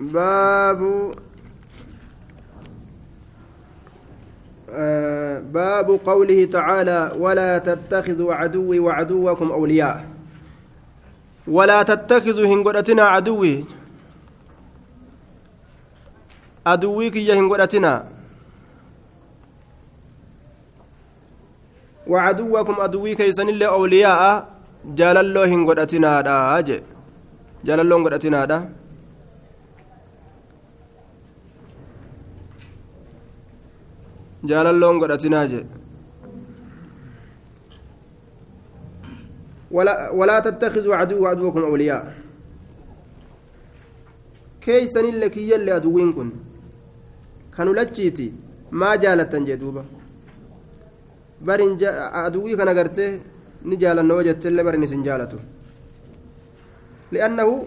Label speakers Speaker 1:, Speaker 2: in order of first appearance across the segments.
Speaker 1: باب آه باب قوله تعالى ولا تتخذوا عدوي وعدوكم أولياء ولا تتخذوا هنقرتنا عدوي. عدوي كي هنقرتنا وعدوكم عدوي كيسن اللي أولياء جالالو هنقرتنا دا جالالو هنقرتنا jaalalloon godhatinaa jee. ولا ولا تتخذوا عدو عدوكم أولياء كيسن لك يلي أدوين كن كانوا لتشيتي ما جالت جدوبا برين أدوي كان قرته نجال النوجة اللي برين سنجالته لأنه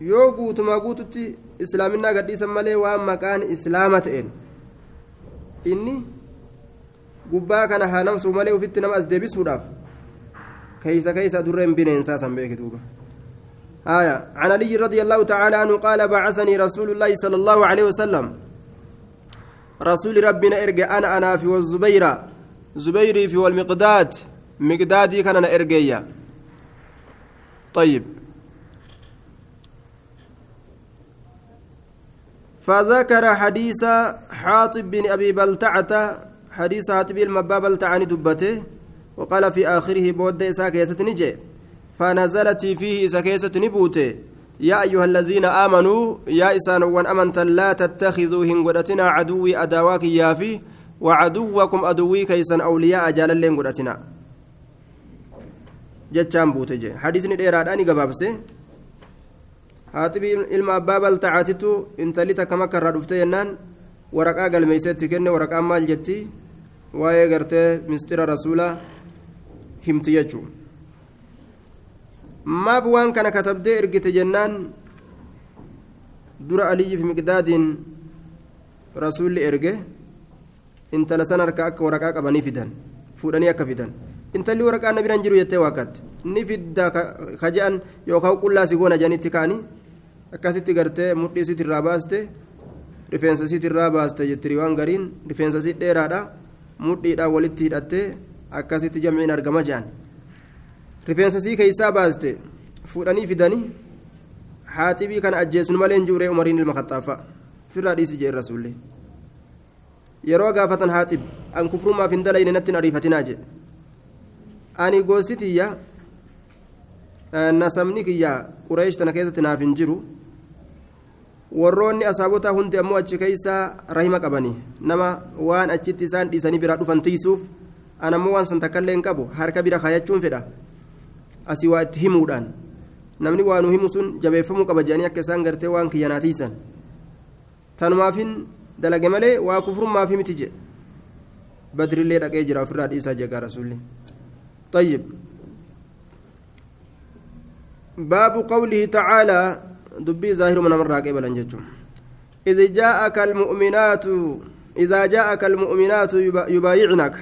Speaker 1: yoo guutumaa guututti islaaminaa gadhiisan malee waan maqaan islaama ta'een inni gubbaa kana haa namsuu malee ufitti nama as deebisuudhaaf كيس كيس درين بنين ساسا بيكتوبة آية عن علي رضي الله تعالى عنه قال بعثني رسول الله صلى الله عليه وسلم رسول ربنا ارجع أنا أنا في والزبير زبيري في والمقداد مقدادي كان أنا ارجيا طيب فذكر حديث حاطب بن أبي بلتعة حديث حاطب المبا بلتعني دبته وقال في آخره بود إساكيسة نجي فنزلت فيه إساكيسة نبوته يا أيها الذين آمنوا يا إسان وان أمنت لا تتخذوا هنغدتنا عدوي أداواك يافي وعدوكم أدوي كيسا أولياء أجال اللين غدتنا جتشان بوتجي حديثني ديراداني قبابسي makka irraa dhufte jennaan waraqaa galmeeyseetti kenne waraqaan maal jetti waa'ee gartee mistira rasuulaa himti jechuu maaf waan kana katabdee ergite jennaan dura aliyyiif miqdaadiin rasuulli erge intala san harka akka waraqaa qabanii fidan fuudhanii akka fidan intalli waraqaa na biran jiru jettee waaqatte ni fidda ka je'an yookaan qullaa si goona janitti kaanii akkasitti gartee mudhii siit irraa baaste rifeensa siit irraa baaste jettiri waan gariin. Rifeensa siit dheeraadha. Mudhiidhaan walitti hidhattee akkasitti jamciin argama jehan rifeensa sii keeysaa baaste fuudhanii fidanii haaxibii kana ajjeesun malee hin umariin ilma kaxaaffa firraa dhiisi jee rasuullee yeroo gaafatan haaxib an kufrummaaf hin dalayne natti hin ariifatinaa jedhe ani goostitiyya nasabni kiyya qureesh tana keessatti naaf hin jiru warroonni asaabotaa hundi ammoo achi keeysaa rahima qabanii nama waan achitti isaan dhiisanii biraa dhufan tiisuuf an ammoo waan san takkaillee hin qabu harka bira kaayachuun fedha asii waa itti himuudhaan namni waa nu himu sun jabeeffamuu qaba jedhanii akka isaan gartee waan kiyyanaa tiisan tanumaafin dalage malee waa kufrummaafi miti jedhe badrillee dhaqee jira ofirraa dhiisaa jegaa rasuulli طيب باب قوله تعالى دبي ظاهر من أمر راقبا جتم إذا جاءك المؤمنات إذا جاءك المؤمنات يبايعنك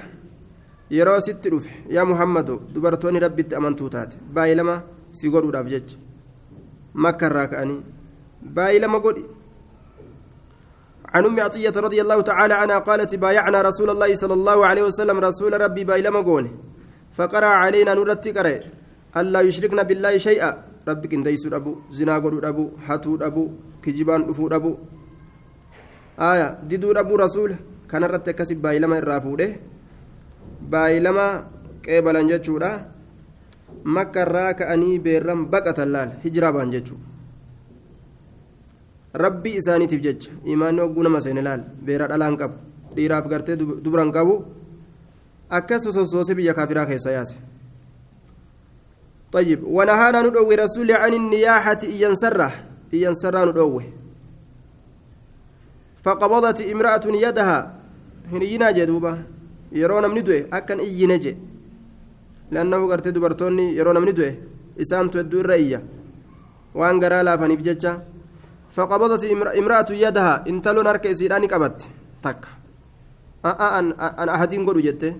Speaker 1: يرى ست رف يا محمد دبرتوني ربي أمنتو تات باي لما سيقولوا رافجج مكة راكاني باي لما قل عن أم عطية رضي الله تعالى عنها قالت بايعنا رسول الله صلى الله عليه وسلم رسول ربي باي لما قول فقرأ علينا نرتي قرأ ألا يشركنا بالله شيئا rabbi qindeeysuu dhabu zinaa godhuu dhabu hatuu dhabu kijibaan dhufuu dhabu. Aya diduu dhabuu rasuula. Kanarratti akkasi baay'ilama irraa fuudhe. Baay'ilama qeebalan jechuudha. Makka irraa ka'anii beerran baqatan laal hijiraa baan jechuudha. Rabbi isaaniitiif jecha imaanni hogguu nama seene laal beera dhalaan qabu dhiiraaf gartee dubaran qabu. Akkas sososoose biyya kaafiraa keessa yaase. طيب ونهانا ندوي رسول عن النياحة إيان سرة إيان سرة ندوي فقبضت امرأة يدها هنينا جدوبة يرون من ندوي أكن إي نجي لأنه قرت دبرتوني يرون من ندوي إسام تدو الرئية وأن قرأ لا بججة فقبضت امرأة يدها انتلون أركي سيراني قبت تك. أن أحدين قولوا جته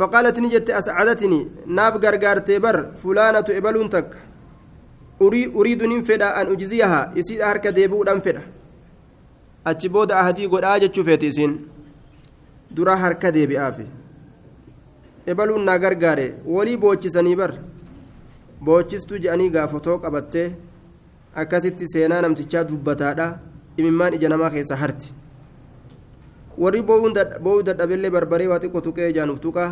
Speaker 1: فقالت نجت أسعدتني ناب غرغرتي بر فلانة إبلون تك uriidu nin fedha an ujziyaha isiidha harka deebi'uudhaan fedha achi booda ahadii godhaa jechuu feeti isiin dura harka deebi'aafi ebaluun naa gargaare walii boochisanii bar boochistuu je'anii gaafotoo qabattee akkasitti seenaa namtichaa dubbataadha imimmaan ija namaa keessa harti warri boo'uu dadhabillee barbaree waa xiqqoo tuqee ijaan uf tuqaa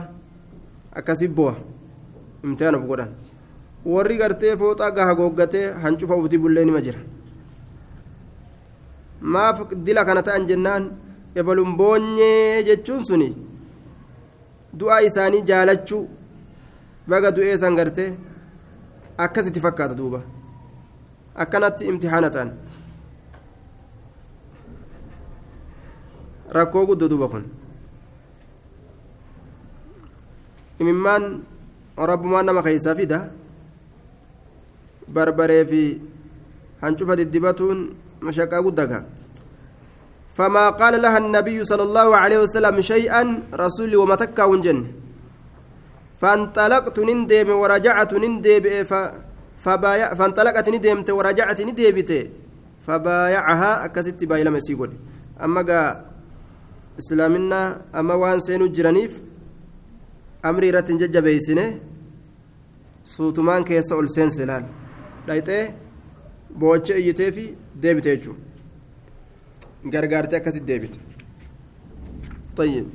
Speaker 1: akkasi bu'a imtihaanuuf godhan. Warri gartee fooxaa gaha googgatee hancufa ufti bullee nima jira. Maaf dila kana ta'an jennaan ebalun boonyee jechuun suni du'a isaanii jaalachuu baga du'ee san gartee akkasitti fakkaata duuba. Akkanatti imtihaana ta'an rakkoo guddoo duuba kun. Imimmaan rabbumaan nama keeysaa fida. Barbaree fi hancufa diddibatuun mashaqaa guddaga. فما قال لها النبي صلى الله عليه وسلم شيئا رسولي وما تكا ونجن فانطلقت نندم ورجعت نندب فبايع فانطلقت ندمت ورجعت ندبت فبايعها أكست بايلم سيقول أما قا إسلامنا أما وان سينو جرانيف أمري رتن ججبيسنه suutumaan keessa ol seense laal dhayxee boocha iyyitee fi deebite jechuudha. Gargaartee akkasit deebite. طيب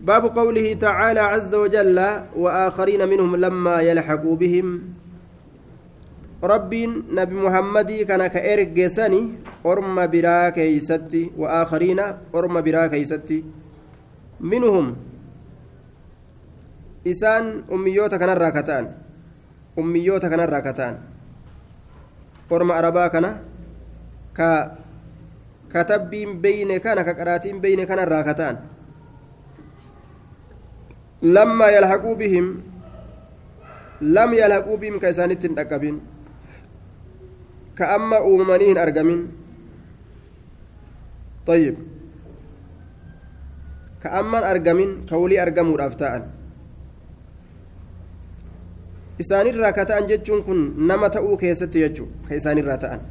Speaker 1: باب قوله تعالى عز وجل وآخرين منهم لما يلحقوا بهم رب نبي محمد كان كإرجسني أرم برا كيستي وآخرين أرم برا كيستي منهم إسان أميوتا كان الراكتان أميوتا كان الراكتان أرم أربا كان ك كتبين بين كان كقراتين بين كان الراكتان لما يلحقوا بهم لم يلحقوا بهم كيسانت الأكبين كأما أممانين أرقمين طيب كأما أرقمين كولي أرقموا الأفتاء isaanirraa ka ta'an jechuun kun nama ta'uu keessatti jechuu ka isaanirraa ta'an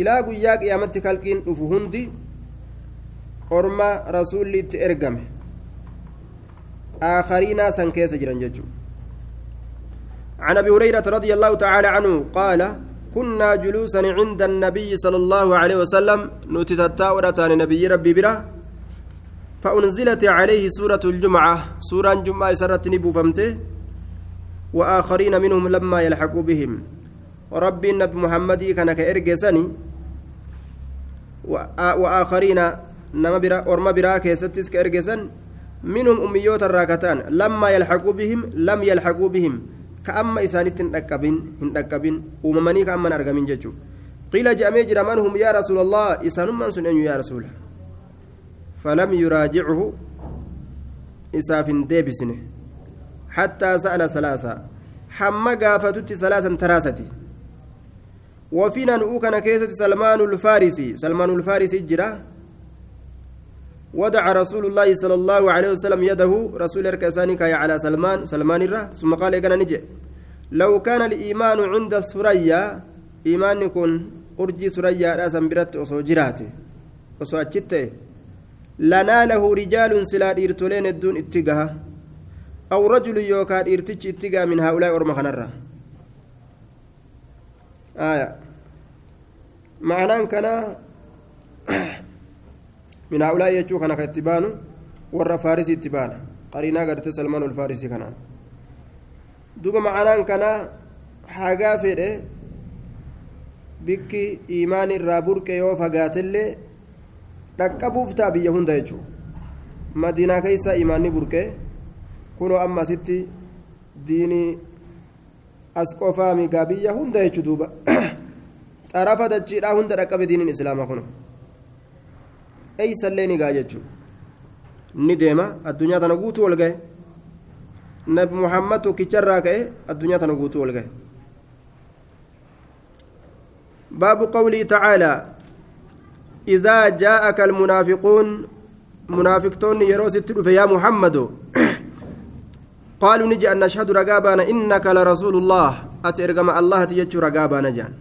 Speaker 1: ilaa guyyaa qiyaamatti kalqiin dhufu hundi orma rasuulli itti ergame آخرين سن كيس جران ججو عن ابي هريره رضي الله تعالى عنه قال كنا جلوسا عند النبي صلى الله عليه وسلم نتتاورة عن نبي ربي برا فأنزلت عليه سورة الجمعة سورة الجمعة سرت نبو فمته وآخرين منهم لما يلحقوا بهم. ربي النبي محمد كان كإرجسني وآخرين نما برا أرما برا كيستس كإرجسن منهم أميوت الراكتان لما يلحقوا بهم لم يلحقوا بهم. كأما إسانيت هندكبين هندكبين أممني كأما أرقمين ججو قيل جاء جرى من هم يا رسول الله إسان من سنن يا رسول فلم يراجعه إساف ديبسنه حتى سأل ثلاثة حما قافتت ثلاثا تراستي وفينا نؤكن كيسة سلمان الفارسي سلمان الفارسي جرى ودع رسول الله صلى الله عليه وسلم يده رسول الكساني كاي على سلمان سلمان الره ثم قال كان نجي؟ لو كان الإيمان عند ثريا إيمان يكون أرجي ثريا راسا برت أصو جراته أصو أجته لناله رجال سلا إرتولين الدون اتجاه أو رجل يوكاد إرتج اتجاه من هؤلاء أرمى خنرة. آية. معناه كان من هؤلاء يجوا كان كاتبان ور فارس اتبان قرينا قرت سلمان الفارسي كان دوبا معناه كان حاجة irraa burqe yoo fagaatillee dhaqqabuuf ta'a biyya hunda jechuudha madiinaa keessa iimaanni burqe kunoo amma asitti diinii as qofaa migaa biyya hunda jechuudha duuba xarafa dachiidhaa hunda dhaqqabe diiniin islaamaa kunoo. Eeysallee ni gaa jechuudha ni deema addunyaa tana guutuu ol gahe. Nabi muhammad tokkicharraa ka'e addunyaa tana guutuu ol gahe. باب قوله تعالى إذا جاءك المنافقون منافقون يروس التلف يا محمد قالوا نجي أن نشهد رقابنا إنك لرسول الله أترجم الله تيجو رقابا نجان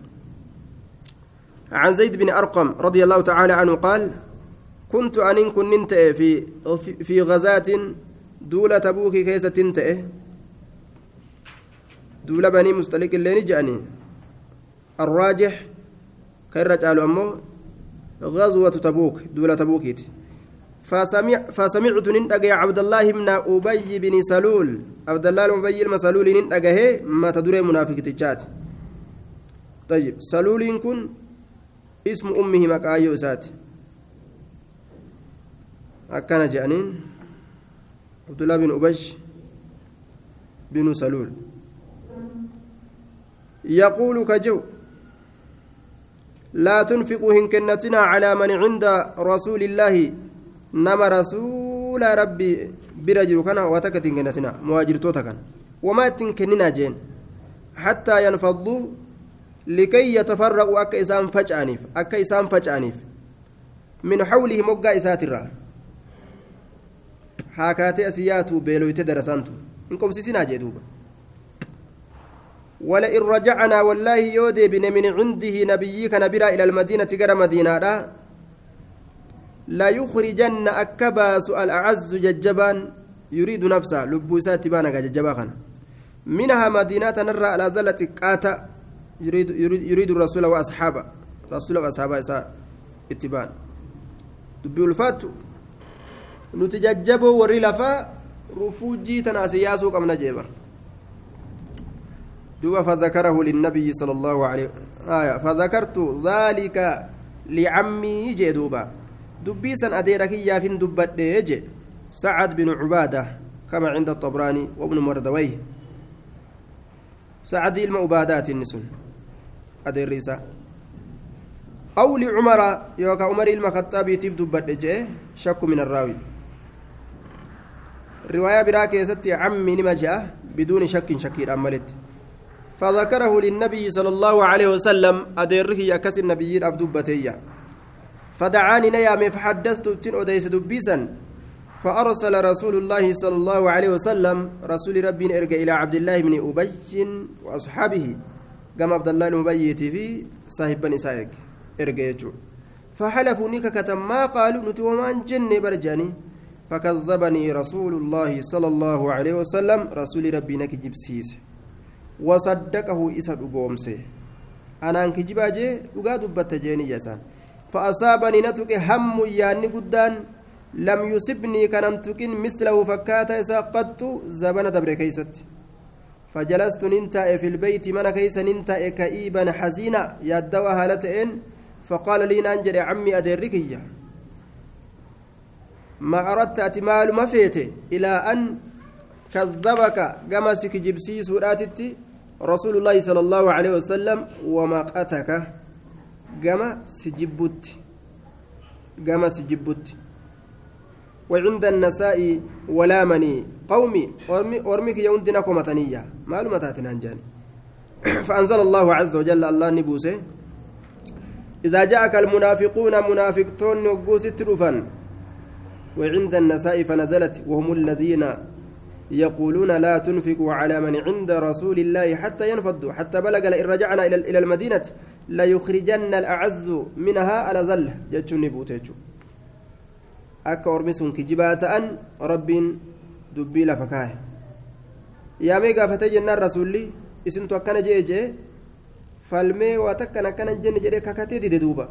Speaker 1: عن زيد بن أرقم رضي الله تعالى عنه قال كنت أن كنت في في غزاة دولة تبوك كيس تنتئه دولة بني مستلق اللي نجأني. الراجح كيرج قالوا أمه غزوة تبوك دولة تبوكيت فسمع فسمعت نندق عبد الله بن أبي بن سلول. عبد الله بن أبي المسلول نندق ما تدري منافق تجات. طيب سلول كن اسم أمه مكايو سات أكان جانين عبد الله بن أبي بن سلول. يقول كجو لا تنفقوا هنكنتنا على من عند رسول الله. نما رسول ربي برجل كان وتكت هنكنتنا مواجر توتكن وما تنكننا جين. حتى ينفضوا لكي يتفرقوا أكا إسان فجأنيف أكا إسان فجأنيف. من حوله مقا إساترا. هاكاتي أسياتو بيلويت درسانتو إنكم سيسنا جدوبا ولئن رجعنا والله يودي بن من عنده نبيك نبرا إلى المدينة قرى مدينة لا يخرجن أكباس الأعز ججبان يريد نفسه لبوسات بانا ججبا منها مدينة نرى على زلة قاتا يريد, يريد, يريد الرسول وأصحابه رسول وأصحابه اتبان دبي الفاتو نتججبوا وري لفا رفوجي تناسياسو قمنا جيبر دوبا فذكره للنبي صلى الله عليه آية فذكرت ذلك لعمي جدوبا دبيسا أديرك يا فين دبت يجي سعد بن عبادة كما عند الطبراني وابن مردويه سعد المعبادات النسون أدير ريسا أو لعمر يوكا عمر المخطاب تيف دبت شك من الراوي رواية براك يا عمي نما جاء بدون شك شكير أملت فذكره للنبي صلى الله عليه وسلم أديره يكس النبي أبدبتيا فدعاني نيام فحدثت تن أديس دبيسا. فأرسل رسول الله صلى الله عليه وسلم رسول ربي إرجع إلى عبد الله بن أبي وأصحابه. قام عبد الله المبيت في صاحب بني سايق إرجع فحلفوا نيكا ما قالوا نتومان جن برجاني. فكذبني رسول الله صلى الله عليه وسلم رسول ربي نكجب dhugoomse anaan kijibaa jee dhugaa dubbatta jeeni jasaan fa'asaabanii na tuqe hammu yaanni guddaan lam yusibnii kanan tuqin mislahu fakkaata isaa qattu zabana dabre keeysatti فجلست ننتأ في البيت من كيس ننتأ كئيبا حزينا يدوى هالتين فقال لي ننجر عمي أدركي ما أردت أتمال ما فيته إلى أن كذبك قمسك جبسي سوراتتي رسول الله صلى الله عليه وسلم ومقتك قام سجبت قام سجبت وعند النساء ولامني قومي أرميك يوندنا كومتانية معلومات نانجاني. فأنزل الله عز وجل الله نبوسه إذا جاءك المنافقون منافقتون نقوس تلفا وعند النساء فنزلت وهم الذين يقولون لا تنفقوا على من عند رسول الله حتى ينفضوا حتى بلغ لئن رجعنا إلى المدينة ليخرجن الأعز منها على ذل جتشني بوتيتشو sun kijibaa ta'an rabbiin dubbii lafa kaaye yaamee gaafatee jennaan rasuulli isintu akkana jee jee falmee waa takkan akkana jenne jedhee kakatee dide duuba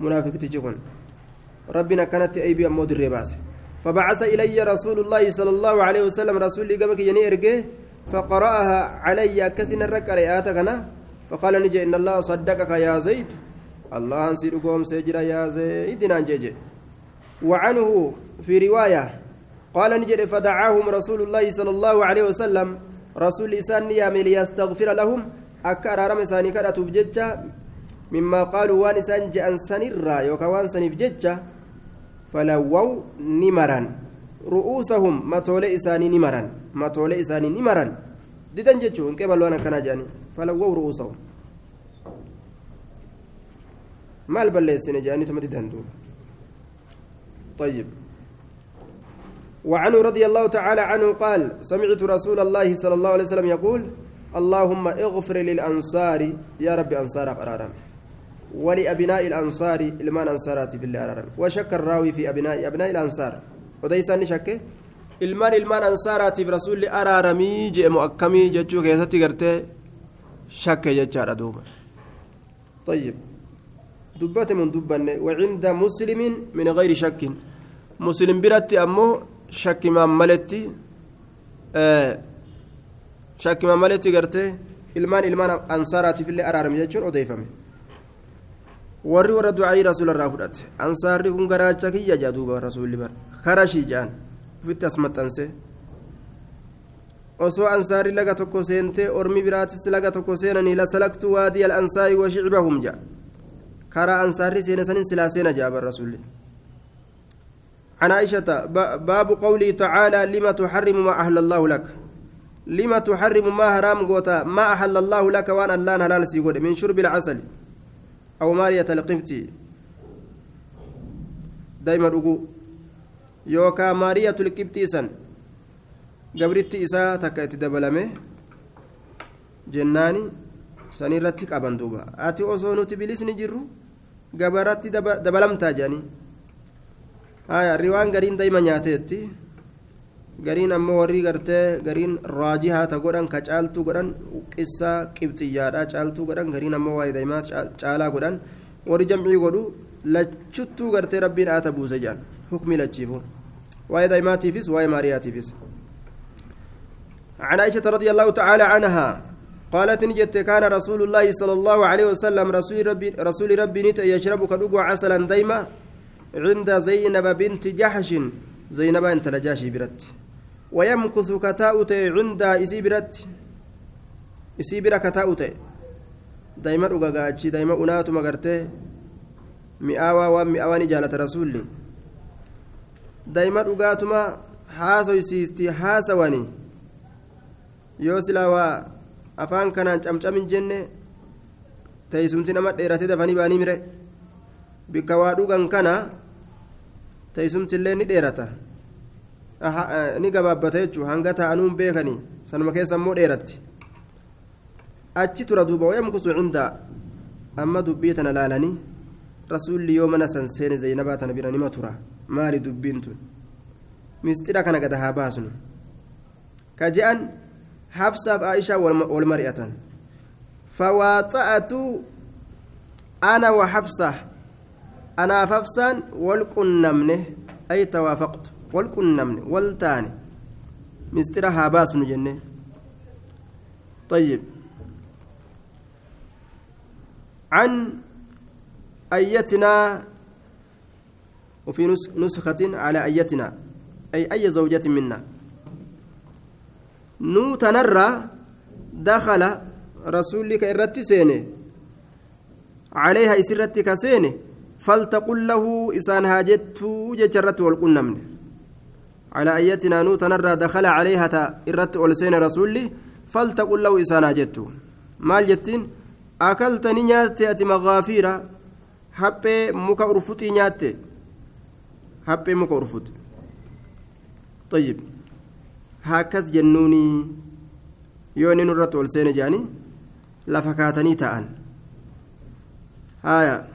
Speaker 1: munaafiqtichi kun akkanatti aybii ammoo dirree baase فبعث إلي رسول الله صلى الله عليه وسلم رسول قبك يني فقرأها علي كسن الركع آتكنا فقال نجي إن الله صدقك يا زيد. الله أنسيركم سجر يا زيد نانجي وعنه في رواية قال نجد فدعاهم رسول الله صلى الله عليه وسلم. رسول إسان يامي ليستغفر لهم. أكار رمي ساني كرة مما قالوا وان إسان جأن سنرا يوكا وان فلووا نمرا. رؤوسهم متولى إساني نمرا. متولى إساني نمرا. ديدن جتشو إنك بلوانا كان جاني؟ فلووا رؤوسهم. maal balleessine jedhanii tuma didan duuba طيب. وعنه رضي الله تعالى عنه قال سمعت رسول الله صلى الله عليه وسلم يقول اللهم اغفر للأنصار. يا رب أنصار أرارم ولأبناء الأنصار المان أنصارات في الله أرارم وشك الراوي في أبناء أبناء الأنصار وديسان شك ilmaan ilmaan ansaaraatiif rasuulli araaramii je'emu akkamii jechuu keessatti gartee shakke jechaadha duuba طيب دبت من دبن وعند مسلم من غير شك مسلم برت أمو شك ما ملتي آه شك ما ملتي قرتي ilmaan ilmaan ansaaraatiif illee araarame jechuun odeeffame warri warra du'aayii rasuula irraa fudhate ansaarri kun garaacha kiyya jaa duuba rasuulli bar karashii jaan ufitti as maxxanse osoo ansaarri laga tokko seentee ormi biraatis laga tokko seenanii lasalaktu waadii al-ansaari wa shicbahum jaa karaa ansaarri seene sanin silaa seena jaa bar rasuulli عن عائشة باب قوله تعالى لما تحرم ما أهل الله لك لما تحرم ما حرام قوتا ما أحل الله لك وأن الله حلال سيقول من شرب العسل أو مارية القبط دائما أقول يوكا مارية القبط سن قبرت إساء تكأت دبلمه جناني sanirratti qaban duuba ati osoo nuti bilisni jirru gabaratti dabalamtaa jedhanii riwaan gariin daa'ima nyaateetti gariin ammoo warri gartee gariin raajihaa ta godhan ka caaltuu godhan qissaa qibxiyyaadha caaltuu godhan gariin ammoo waa'ee daa'imaa caalaa godhan warri jamcii godhu lachuttuu gartee rabbiin aata buuse jedhan hukmii lachiifu waa'ee daa'imaatiifis waa'ee maariyaatiifis عن عائشة رضي الله تعالى عنها قالت نجت كان رسول الله صلى الله عليه وسلم رسول ربي رسول ربي نت يشرب كدوغو عسلا دايما عند زينب بنت جحش زينب انت لجاشي برت ويمكث كتاؤت عند إسي برت إسي برا كتاؤت دايما أغاقاتشي دايما أناتو مغرته mi'aawaa waan mi'aawaa jaalata rasuulli daa'ima dhugaatuma haasoysiisti haasawani yoo silaa waa afaan kanaan camcamin jenne teeysumti nama dheerate dafanii baanii mire bikka waa dhugan kana teeysumtillee ni dheerata ni gabaabbata jechuun hanga taa'anuun beekanii sanuma keessa immoo dheeratti achi tura duuba wayamkusu cindaa amma dubbii tana laalanii rasuulli yoo mana san seene zaynabaa tana bira nima tura maali dubbiin tun misxira kana gada haa baasnu ka je'an habsaaf aishaa wal mari'atan fawaaxa'atu ana wa habsa anaaf habsaan wal qunnamne taane. Misxira haa baasnu jenne. طيب عن أيتنا وفي نسخة على أيتنا أي أي زوجة منا نو تنرى دخل رسولك إرتي سيني عليها إسرتي كسيني فلتقل له إسان هاجت ججرت والقنمن على أيتنا نو تنرى دخل عليها إرت أولسين رسولي فلتقل له إسان هاجت مال جتين أكلتني نياتي أتي مغافيرا haphee muka urfuxii nyaatte haphee muka urfut طيب هاكس جنوني يوني نرت ol seene jedhanii lafa kaatanii ta'an haya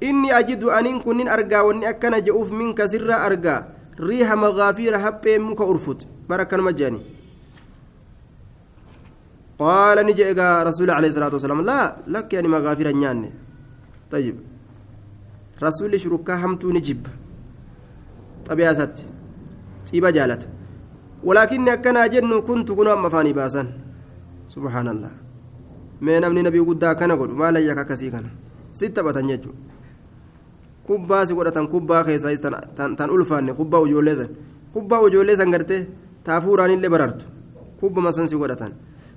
Speaker 1: inni ajidu aniin kunnin argaa wanni akkana je'uuf minka sirraa argaa riiha magaafiira hapheen muka urfut mar akkanuma jedhani qaala ni jedhe gaa rasuuli alayhi salaatu wasalaam laa lakki ani magaafiira hin nyaanne. Tayyib. Rasuulli shurukkaa hamtuu ni jibba. Xabiyaa isatti xiiba jaalata. Walaakinni akkanaa jennu kuntu kunoo amma afaanii baasan. Subhaanallah. Mee namni nabii guddaa kana godhu maal ayyaka akkasii kana? Sit taphatan jechuudha. Kubbaa si godhatan kubbaa keessaa tan ulfaanne kubbaa ijoollee san kubbaa ijoollee san gartee taafuuraan illee barartu kubbama san si godhatan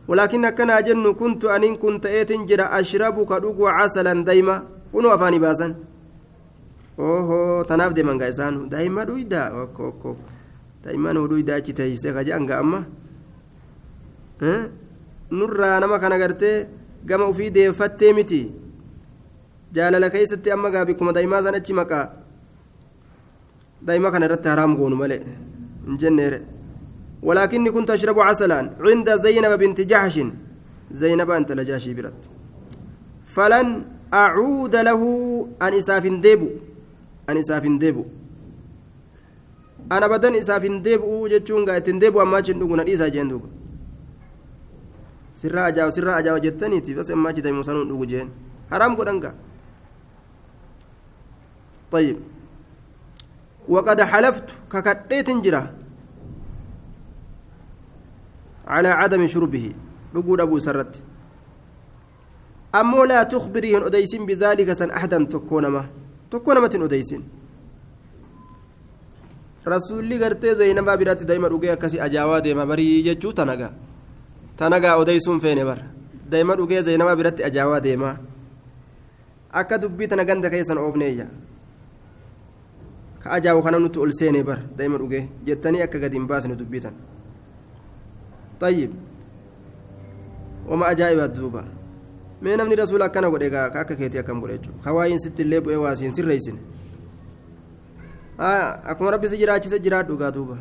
Speaker 1: walaakin akkanaa jennu kuntu aniin kun ta'eetin jira ashrabu ka dhuguu casalan dayma kunoo afaanii baasan oho tanaaf deeman gaa isaan daa'ima dhuydaa okko daa'imman dhuydaa achi teessee ka jedhan gaa amma nurraa nama kana gartee gama ufii deeffattee miti jaalala keessatti amma gaa bikkuma daa'imaa san achi maqaa daa'ima kana irratti haraam goonu malee hin jenneere ولكني كنت أشرب عسلا عند زينب بنت جحش زينب أنت لجاشي برت فلن أعود له أن إساف ديبو أن إساف ديبو أنا بدن إساف ديبو جتشون قاعد ديبو أما جندوغو نديسا جندوغو sirraa ajaawa sirraa ajaawa jettaniiti bas ammaa jita musanuun dhugu jeen haraam godhan gaa طيب وقد حلفت ككديت جرا على عدم شربه رقود أبو سرت أمو لا تخبريهن أديسين بذلك سن أحدا تكونما تكونما أديسين rasuulli gartee zaynabaa biratti daa'ima dhugee akkasii ajaawaa deema barii jechuu tanagaa tanagaa odeysuun feene bar daa'ima dhugee zaynabaa biratti ajaawaa deema akka dubbii tana ganda keessan oofneeyya ka ajaawu kana nuti ol seene bar daa'ima dhugee jettanii akka gadi hin baasne tana طيب وما أجائب دوبا mee namni rasuula akkana godhe gaa ka akka keetii akkam godhe jechuudha hawaayiin sitti illee bu'ee waasiin sirreessine akkuma rabbi si jiraachise jiraadhu gaa duuba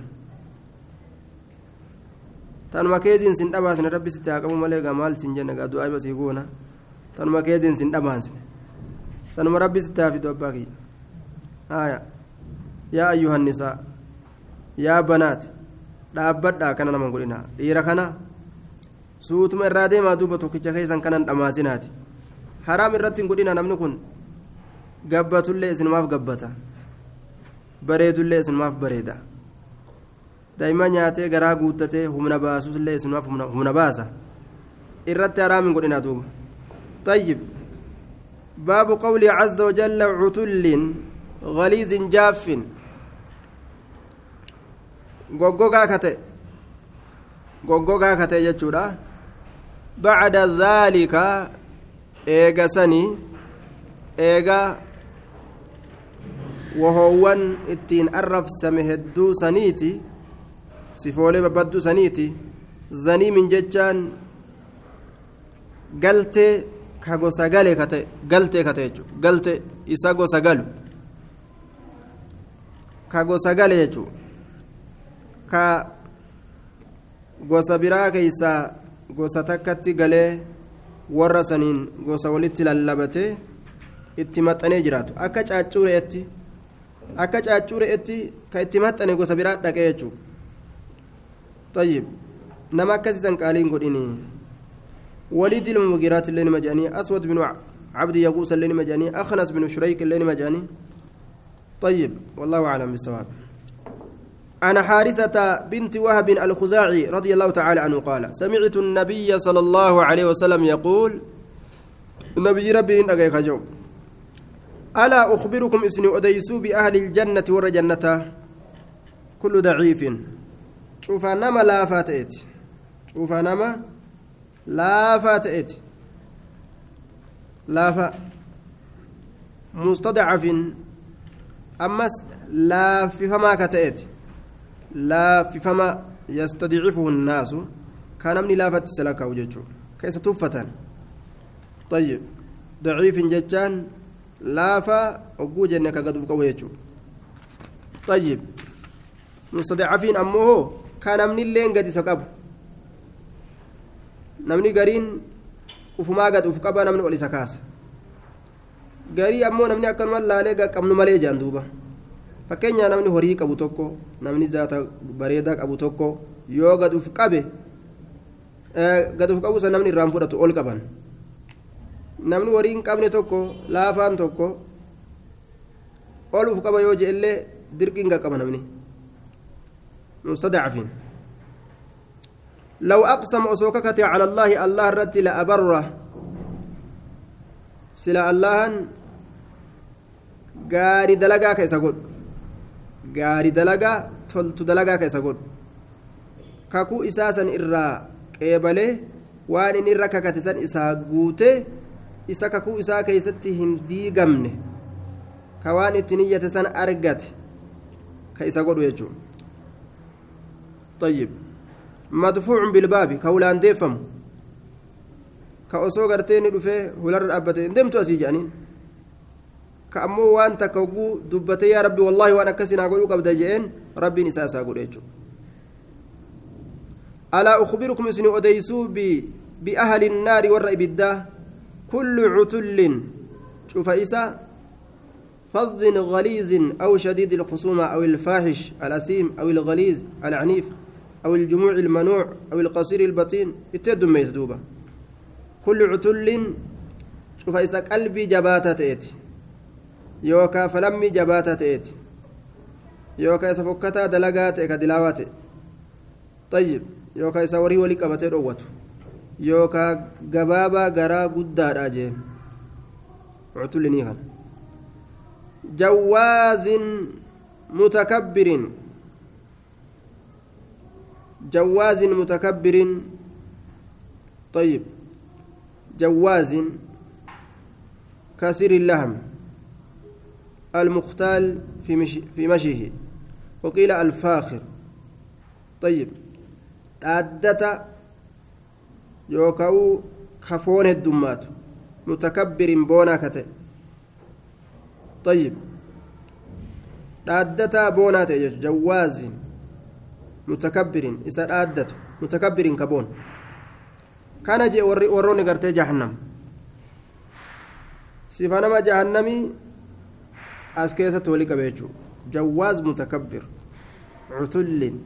Speaker 1: tanuma keeziin sin dhabaasne rabbi sitti haa qabu malee gaa maal sin jenne gaa du'aa basii goona tanuma keeziin sin dhabaasne sanuma rabbi sitti haa fidu abbaa kiyya yaa ayyuhan nisaa yaa banaati dhaabbadhaa kana nama godhina dhiira kana suutuma irraa deemaa duuba tokkicha keessan kanan dhamaasinaati haraam irratti hin godhina namni kun gabbatullee isinumaaf gabbata bareedullee isinumaaf bareeda daa'ima nyaatee garaa guuttatee humna baasusillee isinumaaf humna baasa irratti haraam hin godhina duuba طيب باب قوله عز وجل عتل غليظ جاف goggogaa kate goggogaa kate jechuudha bacda dhaalika eega sanii eega wahoowwan ittiin arrabsame hedduu saniiti sifoolee babbadduu saniiti zaniimin jechaan galtee ka gosa gale kate galtee kate jechu galte isa gosa galu ka gosa gale jechuu ka gosa biraa keeysaa gosa takkatti galee warra saniin gosa walitti lallabatee itti maxxanee jiraatu akka caaccuu re'etti akka caaccuu re'etti ka itti maxxane gosa biraa dhaqee jechuudha طيب نما كسيسن قالين قديني وليد المغيرات اللي مجاني أسود بن عبد يغوس اللي مجاني أخنس بن شريك اللي مجاني طيب والله أعلم بالصواب عن حارثة بنت وهب الخزاعي رضي الله تعالى عنه قال سمعت النبي صلى الله عليه وسلم يقول النبي ربي إن أجيك ألا أخبركم إسني أديسوا بأهل الجنة والجنة؟ كل ضعيف. شوف نما لا فاتئت. شوف نما لا فاتئت. لا ف مستضعف. أمس لا في فما كتئت. Laaffifama yastadcifuhu nnaasu ka namni laafatti salaka'u jechuu keessa tuffatan طيب ضعيف جتان لافا جنة كقدوف قوي جechuu طيب مستضعفين أمه كان من اللين قد سقب نمني قرين gad uf qaba namni ol isa kaasa garii ammoo namni akkanuma laalee qabnu malee jaan duuba fakkeenyaa namni horii qabu tokko namni zaata bareedaa qabu tokko yoo gad uf qabe gad uf qabu san namni irraan fudhatu ol qaban namni horii hin qabne tokko laafaan tokko ol uf qaba yoo je'ellee dirqiin qaqqaba namni mustadacfiin لو أقسم أسوككت على الله الله رتي لأبره سلا الله غاري دلقا كيسا قول غاري دلقا تلت دلقا كيسا قول كاكو إساسا إرى قيبله waan inni irra kakate san isaa guute isa kakuu isaa keeysatti hin diigamne ka waan itti niyyate san argate ka isa godhu jechuu طيب مدفوع بالباب كولان ديفم كأسو غرتين دفه ولر أبتين دمتو كأمو وان تكوغو دبتي يا ربي والله وأنا كسنا أقول قبل جئين ربي نساسا أقول ألا أخبركم اسني أديسو بأهل النار والرئبدة كل عتل. شوف إسا فظ غليظ أو شديد الخصومة أو الفاحش الأثيم أو الغليظ العنيف أو الجموع المنوع أو القصير البطين اتدم ميزدوبة كل عتل. شوف إسا قلبي جباتة تأتي. يوكا فلمي جباتة تأتي يوكا إسا فكتا دلقات كدلاوات طيب يوكا إسا وري ولي قبتي روته يوكا gabaabaa garaa guddaadha jeen. Cutullinii kan jawaazin mutakabbirin. جواز متكبر طيب جواز كثير اللهم المختال في مشي في مشيه وقيل الفاخر طيب عدت kafoon heddummaatu mutakabbiriin boonaa ka ta'e طيب jawwaazin mutakabbiriin isa dhaaddatu mutakabbiriin ka boon kana jee warroonni gartee jahannam sifa nama jahannamii as keessatti walii qabe jechuudha jawwaaz mutakabbir cutullin